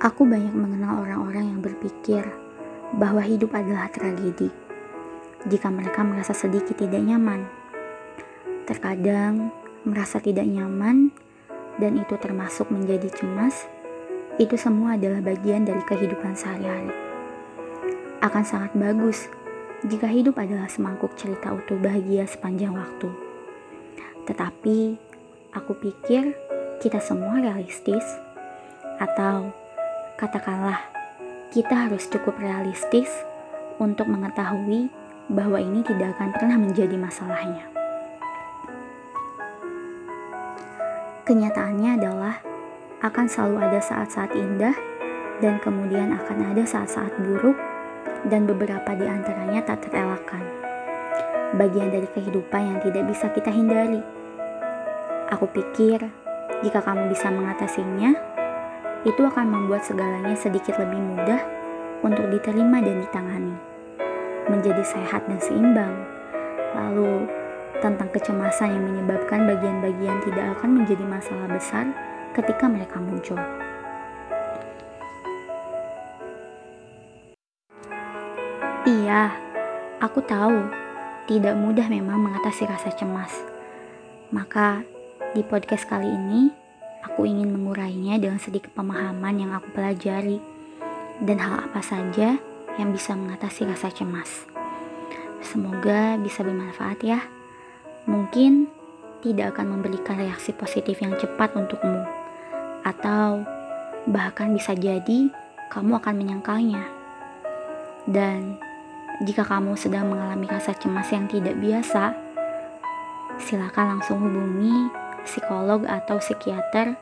Aku banyak mengenal orang-orang yang berpikir bahwa hidup adalah tragedi. Jika mereka merasa sedikit tidak nyaman, terkadang merasa tidak nyaman, dan itu termasuk menjadi cemas, itu semua adalah bagian dari kehidupan sehari-hari. Akan sangat bagus jika hidup adalah semangkuk cerita utuh bahagia sepanjang waktu. Tetapi, aku pikir kita semua realistis, atau katakanlah kita harus cukup realistis untuk mengetahui bahwa ini tidak akan pernah menjadi masalahnya. Kenyataannya adalah akan selalu ada saat-saat indah dan kemudian akan ada saat-saat buruk dan beberapa di antaranya tak terelakkan. Bagian dari kehidupan yang tidak bisa kita hindari. Aku pikir jika kamu bisa mengatasinya, itu akan membuat segalanya sedikit lebih mudah untuk diterima dan ditangani. Menjadi sehat dan seimbang. Lalu, tentang kecemasan yang menyebabkan bagian-bagian tidak akan menjadi masalah besar ketika mereka muncul. Iya, aku tahu tidak mudah memang mengatasi rasa cemas. Maka, di podcast kali ini, aku ingin mengurainya dengan sedikit pemahaman yang aku pelajari dan hal apa saja yang bisa mengatasi rasa cemas. Semoga bisa bermanfaat ya. Mungkin tidak akan memberikan reaksi positif yang cepat untukmu, atau bahkan bisa jadi kamu akan menyangkalnya. Dan jika kamu sedang mengalami rasa cemas yang tidak biasa, silakan langsung hubungi psikolog atau psikiater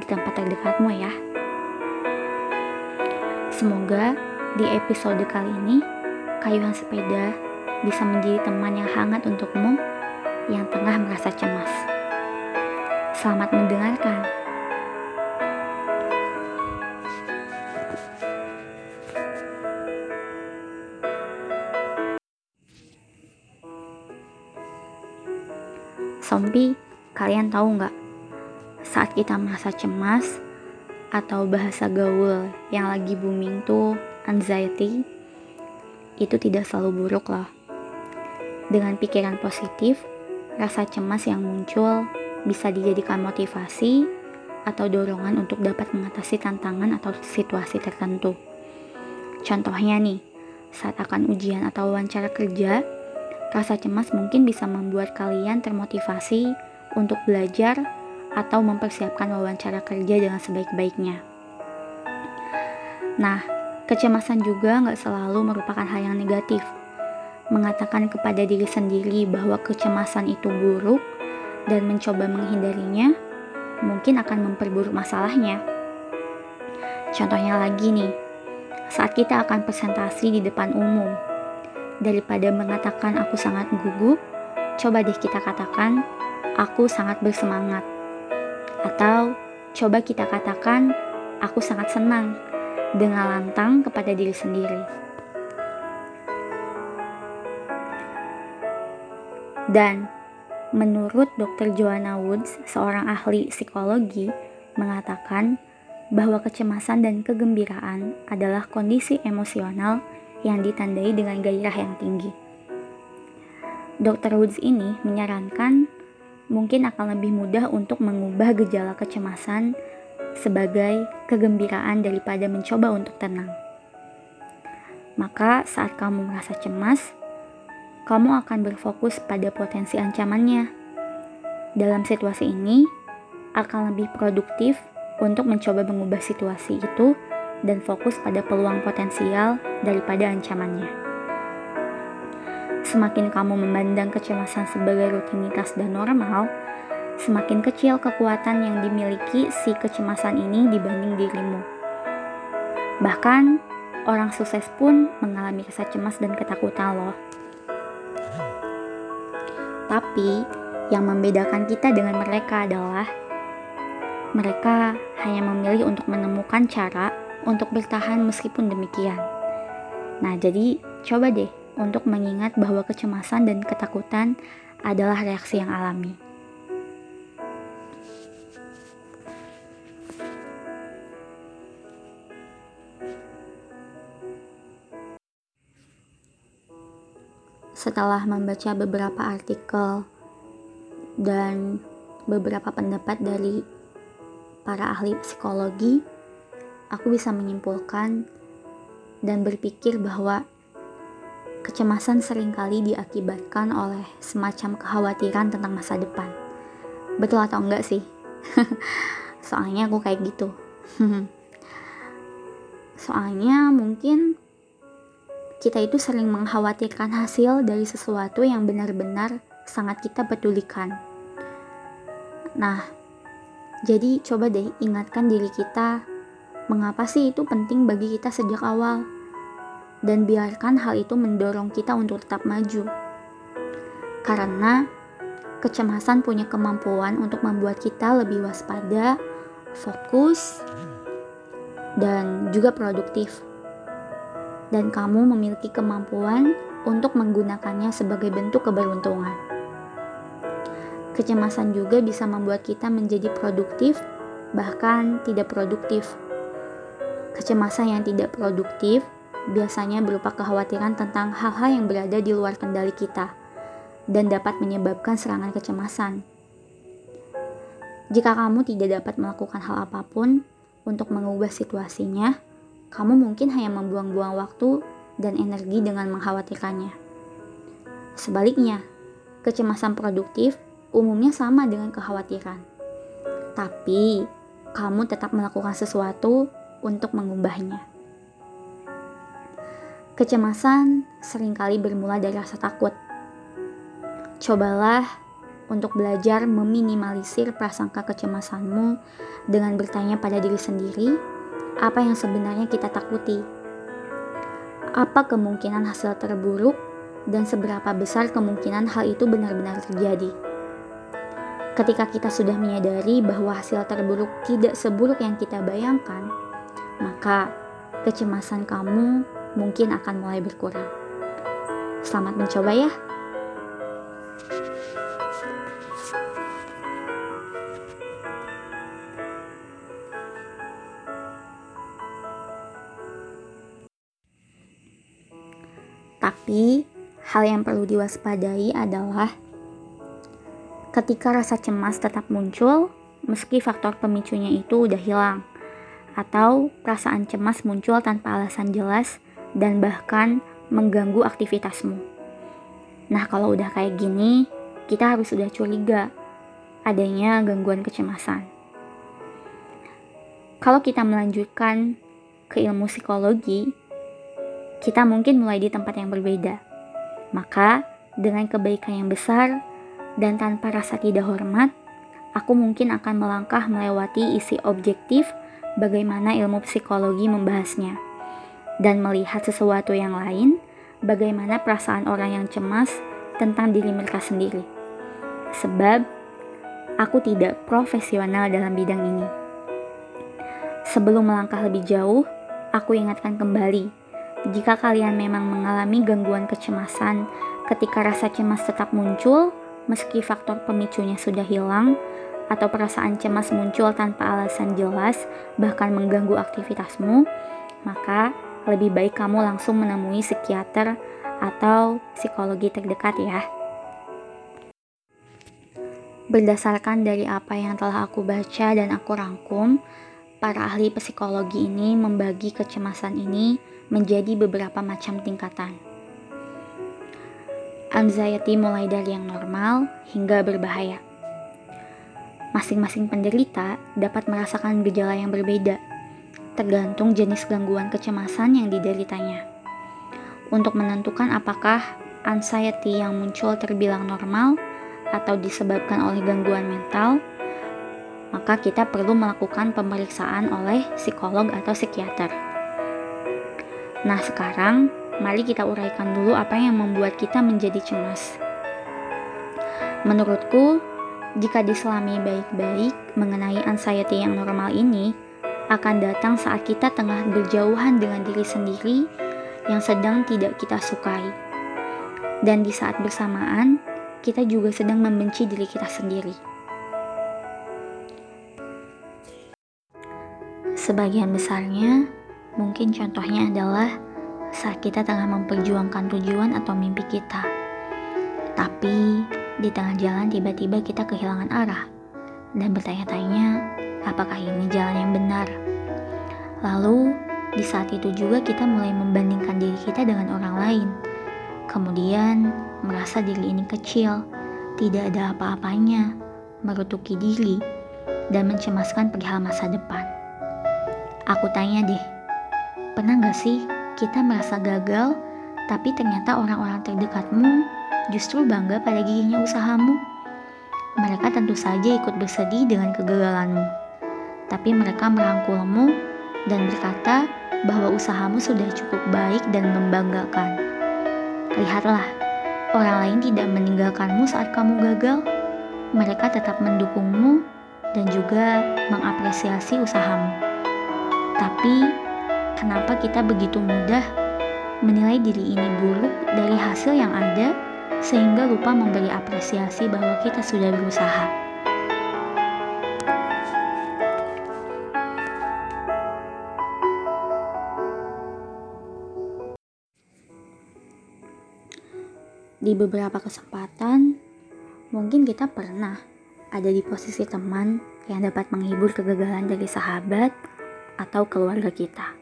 di tempat terdekatmu ya. Semoga di episode kali ini kayuhan sepeda bisa menjadi teman yang hangat untukmu yang tengah merasa cemas. Selamat mendengarkan. Kalian tahu nggak? Saat kita merasa cemas atau bahasa gaul yang lagi booming tuh anxiety, itu tidak selalu buruk loh. Dengan pikiran positif, rasa cemas yang muncul bisa dijadikan motivasi atau dorongan untuk dapat mengatasi tantangan atau situasi tertentu. Contohnya nih, saat akan ujian atau wawancara kerja, Rasa cemas mungkin bisa membuat kalian termotivasi untuk belajar atau mempersiapkan wawancara kerja dengan sebaik-baiknya. Nah, kecemasan juga nggak selalu merupakan hal yang negatif. Mengatakan kepada diri sendiri bahwa kecemasan itu buruk dan mencoba menghindarinya mungkin akan memperburuk masalahnya. Contohnya lagi nih, saat kita akan presentasi di depan umum, daripada mengatakan aku sangat gugup, coba deh kita katakan aku sangat bersemangat. Atau coba kita katakan aku sangat senang dengan lantang kepada diri sendiri. Dan menurut Dr. Joanna Woods, seorang ahli psikologi, mengatakan bahwa kecemasan dan kegembiraan adalah kondisi emosional yang ditandai dengan gairah yang tinggi. Dr. Woods ini menyarankan mungkin akan lebih mudah untuk mengubah gejala kecemasan sebagai kegembiraan daripada mencoba untuk tenang. Maka saat kamu merasa cemas, kamu akan berfokus pada potensi ancamannya. Dalam situasi ini, akan lebih produktif untuk mencoba mengubah situasi itu dan fokus pada peluang potensial daripada ancamannya. Semakin kamu memandang kecemasan sebagai rutinitas dan normal, semakin kecil kekuatan yang dimiliki si kecemasan ini dibanding dirimu. Bahkan, orang sukses pun mengalami rasa cemas dan ketakutan loh. Tapi, yang membedakan kita dengan mereka adalah mereka hanya memilih untuk menemukan cara untuk bertahan meskipun demikian. Nah, jadi coba deh untuk mengingat bahwa kecemasan dan ketakutan adalah reaksi yang alami. Setelah membaca beberapa artikel dan beberapa pendapat dari para ahli psikologi, aku bisa menyimpulkan dan berpikir bahwa kecemasan sering kali diakibatkan oleh semacam kekhawatiran tentang masa depan. Betul atau enggak sih? Soalnya aku kayak gitu. Soalnya mungkin kita itu sering mengkhawatirkan hasil dari sesuatu yang benar-benar sangat kita pedulikan. Nah, jadi coba deh ingatkan diri kita, mengapa sih itu penting bagi kita sejak awal? Dan biarkan hal itu mendorong kita untuk tetap maju. Karena kecemasan punya kemampuan untuk membuat kita lebih waspada, fokus, dan juga produktif dan kamu memiliki kemampuan untuk menggunakannya sebagai bentuk keberuntungan. Kecemasan juga bisa membuat kita menjadi produktif, bahkan tidak produktif. Kecemasan yang tidak produktif biasanya berupa kekhawatiran tentang hal-hal yang berada di luar kendali kita dan dapat menyebabkan serangan kecemasan. Jika kamu tidak dapat melakukan hal apa pun untuk mengubah situasinya, kamu mungkin hanya membuang-buang waktu dan energi dengan mengkhawatirkannya. Sebaliknya, kecemasan produktif umumnya sama dengan kekhawatiran. Tapi, kamu tetap melakukan sesuatu untuk mengubahnya. Kecemasan sering kali bermula dari rasa takut. Cobalah untuk belajar meminimalisir prasangka kecemasanmu dengan bertanya pada diri sendiri apa yang sebenarnya kita takuti. Apa kemungkinan hasil terburuk dan seberapa besar kemungkinan hal itu benar-benar terjadi. Ketika kita sudah menyadari bahwa hasil terburuk tidak seburuk yang kita bayangkan, maka kecemasan kamu mungkin akan mulai berkurang. Selamat mencoba ya! Tapi, hal yang perlu diwaspadai adalah ketika rasa cemas tetap muncul, meski faktor pemicunya itu udah hilang, atau perasaan cemas muncul tanpa alasan jelas dan bahkan mengganggu aktivitasmu. Nah, kalau udah kayak gini, kita harus udah curiga adanya gangguan kecemasan. Kalau kita melanjutkan ke ilmu psikologi, kita mungkin mulai di tempat yang berbeda. Maka, dengan kebaikan yang besar dan tanpa rasa tidak hormat, aku mungkin akan melangkah melewati isi objektif bagaimana ilmu psikologi membahasnya, dan melihat sesuatu yang lain, bagaimana perasaan orang yang cemas tentang diri mereka sendiri. Sebab, aku tidak profesional dalam bidang ini. Sebelum melangkah lebih jauh, aku ingatkan kembali jika kalian memang mengalami gangguan kecemasan ketika rasa cemas tetap muncul, meski faktor pemicunya sudah hilang, atau perasaan cemas muncul tanpa alasan jelas, bahkan mengganggu aktivitasmu, maka lebih baik kamu langsung menemui psikiater atau psikologi terdekat ya. Berdasarkan dari apa yang telah aku baca dan aku rangkum, para ahli psikologi ini membagi kecemasan ini menjadi beberapa macam tingkatan. Anxiety mulai dari yang normal hingga berbahaya. Masing-masing penderita dapat merasakan gejala yang berbeda, tergantung jenis gangguan kecemasan yang dideritanya. Untuk menentukan apakah anxiety yang muncul terbilang normal atau disebabkan oleh gangguan mental, maka kita perlu melakukan pemeriksaan oleh psikolog atau psikiater. Nah, sekarang mari kita uraikan dulu apa yang membuat kita menjadi cemas. Menurutku, jika diselami baik-baik mengenai anxiety yang normal ini, akan datang saat kita tengah berjauhan dengan diri sendiri yang sedang tidak kita sukai. Dan di saat bersamaan, kita juga sedang membenci diri kita sendiri. Sebagian besarnya Mungkin contohnya adalah saat kita tengah memperjuangkan tujuan atau mimpi kita. Tapi di tengah jalan tiba-tiba kita kehilangan arah dan bertanya-tanya apakah ini jalan yang benar. Lalu di saat itu juga kita mulai membandingkan diri kita dengan orang lain. Kemudian merasa diri ini kecil, tidak ada apa-apanya, merutuki diri, dan mencemaskan perihal masa depan. Aku tanya deh, pernah gak sih kita merasa gagal, tapi ternyata orang-orang terdekatmu justru bangga pada giginya usahamu? Mereka tentu saja ikut bersedih dengan kegagalanmu, tapi mereka merangkulmu dan berkata bahwa usahamu sudah cukup baik dan membanggakan. Lihatlah, orang lain tidak meninggalkanmu saat kamu gagal. Mereka tetap mendukungmu dan juga mengapresiasi usahamu. Tapi, kenapa kita begitu mudah menilai diri ini buruk dari hasil yang ada, sehingga lupa memberi apresiasi bahwa kita sudah berusaha? Di beberapa kesempatan, mungkin kita pernah ada di posisi teman yang dapat menghibur kegagalan dari sahabat atau keluarga kita.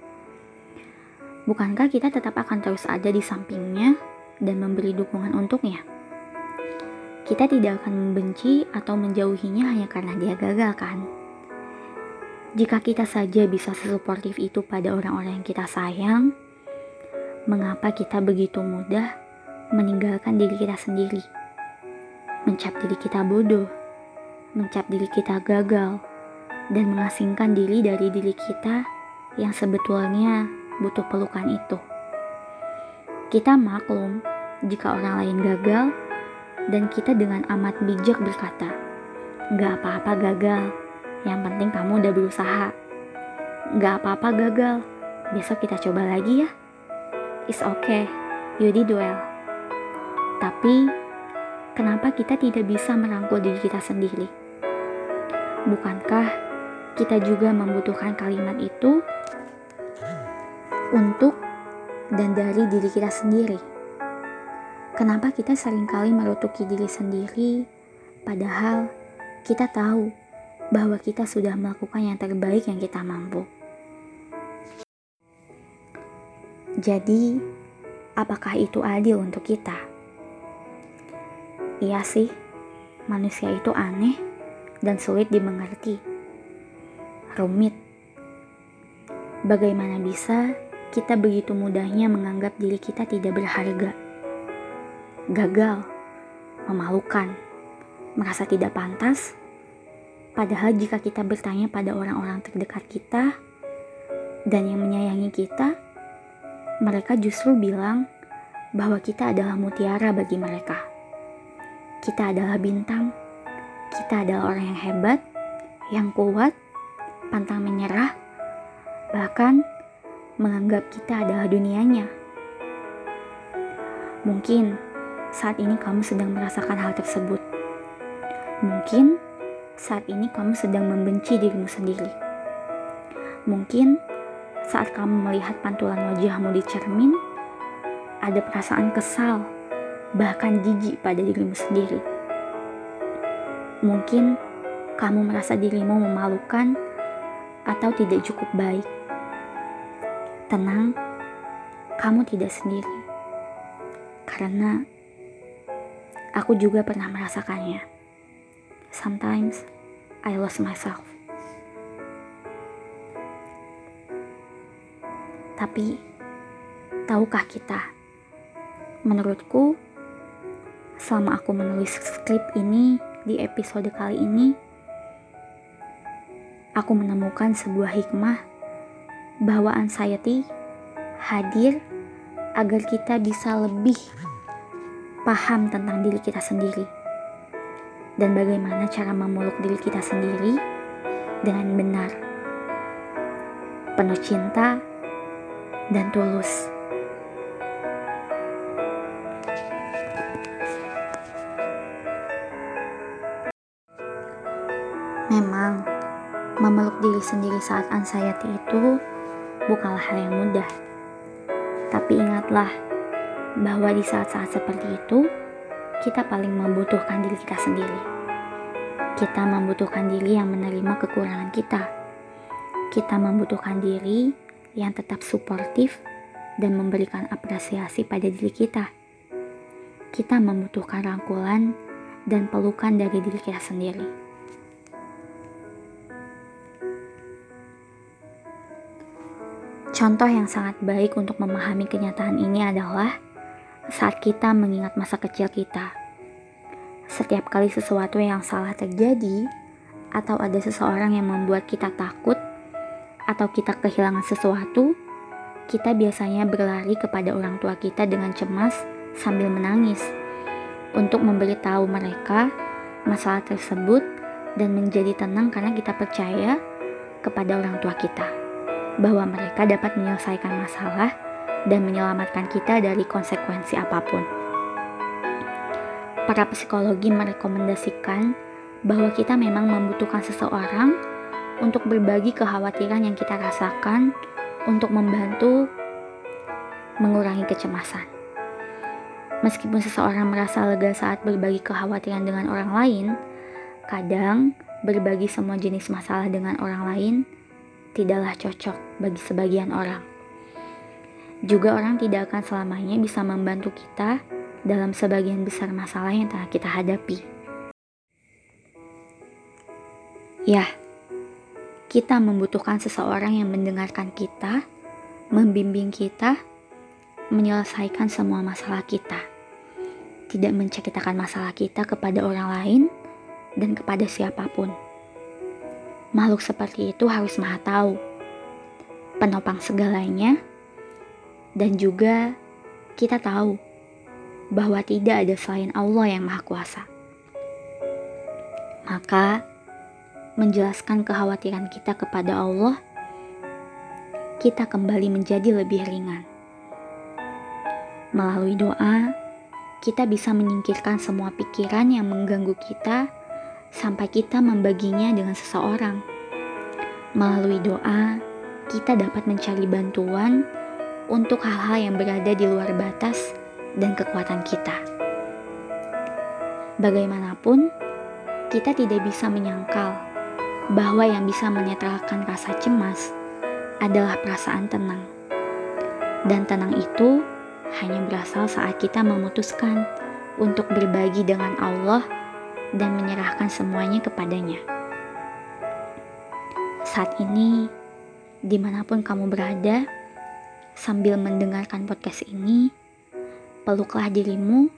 Bukankah kita tetap akan terus ada di sampingnya dan memberi dukungan untuknya? Kita tidak akan membenci atau menjauhinya hanya karena dia gagal, kan? Jika kita saja bisa sesuportif itu pada orang-orang yang kita sayang, mengapa kita begitu mudah meninggalkan diri kita sendiri? Mencap diri kita bodoh, mencap diri kita gagal, dan mengasingkan diri dari diri kita yang sebetulnya butuh pelukan itu. Kita maklum jika orang lain gagal dan kita dengan amat bijak berkata, Gak apa-apa gagal, yang penting kamu udah berusaha. Gak apa-apa gagal, besok kita coba lagi ya. It's okay, you did well. Tapi, kenapa kita tidak bisa merangkul diri kita sendiri? Bukankah kita juga membutuhkan kalimat itu untuk dan dari diri kita sendiri. Kenapa kita sering kali merutuki diri sendiri, padahal kita tahu bahwa kita sudah melakukan yang terbaik yang kita mampu. Jadi, apakah itu adil untuk kita? Iya sih, manusia itu aneh dan sulit dimengerti rumit. Bagaimana bisa kita begitu mudahnya menganggap diri kita tidak berharga? Gagal, memalukan, merasa tidak pantas. Padahal jika kita bertanya pada orang-orang terdekat kita dan yang menyayangi kita, mereka justru bilang bahwa kita adalah mutiara bagi mereka. Kita adalah bintang. Kita adalah orang yang hebat, yang kuat, pantang menyerah, bahkan menganggap kita adalah dunianya. Mungkin saat ini kamu sedang merasakan hal tersebut. Mungkin saat ini kamu sedang membenci dirimu sendiri. Mungkin saat kamu melihat pantulan wajahmu di cermin, ada perasaan kesal, bahkan jijik pada dirimu sendiri. Mungkin kamu merasa dirimu memalukan atau tidak cukup baik. Tenang, kamu tidak sendiri. Karena aku juga pernah merasakannya. Sometimes I lost myself. Tapi, tahukah kita? Menurutku, selama aku menulis skrip ini di episode kali ini, aku menemukan sebuah hikmah bahwa anxiety hadir agar kita bisa lebih paham tentang diri kita sendiri dan bagaimana cara memeluk diri kita sendiri dengan benar, penuh cinta dan tulus. Memang, Memeluk diri sendiri saat anxiety itu bukanlah hal yang mudah. Tapi ingatlah bahwa di saat-saat seperti itu, kita paling membutuhkan diri kita sendiri. Kita membutuhkan diri yang menerima kekurangan kita. Kita membutuhkan diri yang tetap suportif dan memberikan apresiasi pada diri kita. Kita membutuhkan rangkulan dan pelukan dari diri kita sendiri. Contoh yang sangat baik untuk memahami kenyataan ini adalah saat kita mengingat masa kecil kita. Setiap kali sesuatu yang salah terjadi, atau ada seseorang yang membuat kita takut, atau kita kehilangan sesuatu, kita biasanya berlari kepada orang tua kita dengan cemas sambil menangis untuk memberitahu mereka masalah tersebut dan menjadi tenang karena kita percaya kepada orang tua kita bahwa mereka dapat menyelesaikan masalah dan menyelamatkan kita dari konsekuensi apa pun. Para psikologi merekomendasikan bahwa kita memang membutuhkan seseorang untuk berbagi kekhawatiran yang kita rasakan untuk membantu mengurangi kecemasan. Meskipun seseorang merasa lega saat berbagi kekhawatiran dengan orang lain, kadang berbagi semua jenis masalah dengan orang lain tidaklah cocok bagi sebagian orang. Juga orang tidak akan selamanya bisa membantu kita dalam sebagian besar masalah yang telah kita hadapi. Ya, kita membutuhkan seseorang yang mendengarkan kita, membimbing kita, menyelesaikan semua masalah kita. Tidak menceritakan masalah kita kepada orang lain dan kepada siapa pun. Makhluk seperti itu harus maha tahu, penopang segalanya, dan juga kita tahu bahwa tidak ada selain Allah yang maha kuasa. Maka, menjelaskan kekhawatiran kita kepada Allah, kita kembali menjadi lebih ringan. Melalui doa, kita bisa menyingkirkan semua pikiran yang mengganggu kita sampai kita membaginya dengan seseorang. Melalui doa, kita dapat mencari bantuan untuk hal-hal yang berada di luar batas dan kekuatan kita. Bagaimanapun, kita tidak bisa menyangkal bahwa yang bisa menetralkan rasa cemas adalah perasaan tenang. Dan tenang itu hanya berasal saat kita memutuskan untuk berbagi dengan Allah dan menyerahkan semuanya kepadanya. Saat ini, di mana pun kamu berada, sambil mendengarkan podcast ini, peluklah dirimu,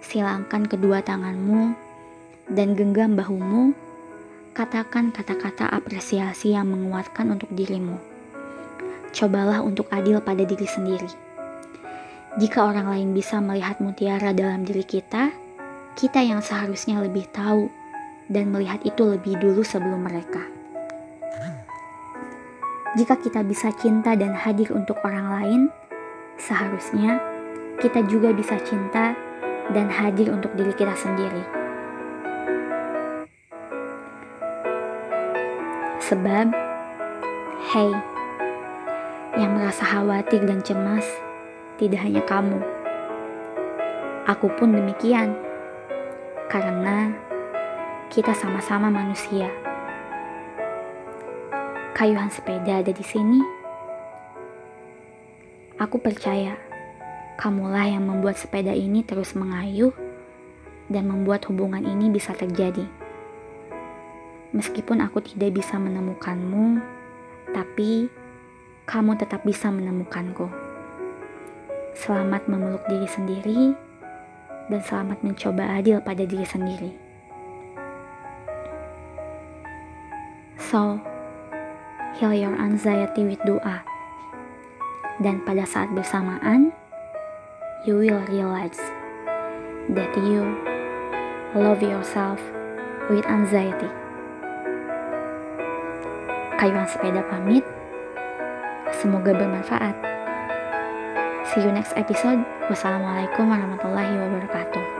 silangkan kedua tanganmu, dan genggam bahumu, katakan kata-kata apresiasi yang menguatkan untuk dirimu. Cobalah untuk adil pada diri sendiri. Jika orang lain bisa melihat mutiara dalam diri kita, kita yang seharusnya lebih tahu dan melihat itu lebih dulu sebelum mereka. Jika kita bisa cinta dan hadir untuk orang lain, seharusnya kita juga bisa cinta dan hadir untuk diri kita sendiri. Sebab, hey, yang merasa khawatir dan cemas tidak hanya kamu. Aku pun demikian karena kita sama-sama manusia. Kayuhan sepeda ada di sini. Aku percaya kamulah yang membuat sepeda ini terus mengayuh dan membuat hubungan ini bisa terjadi. Meskipun aku tidak bisa menemukanmu, tapi kamu tetap bisa menemukanku. Selamat memeluk diri sendiri dan selamat mencoba adil pada diri sendiri. So, heal your anxiety with doa. Dan pada saat bersamaan, you will realize that you love yourself with anxiety. Kayuan sepeda pamit. Semoga bermanfaat. See you next episode. Wassalamualaikum warahmatullahi wabarakatuh.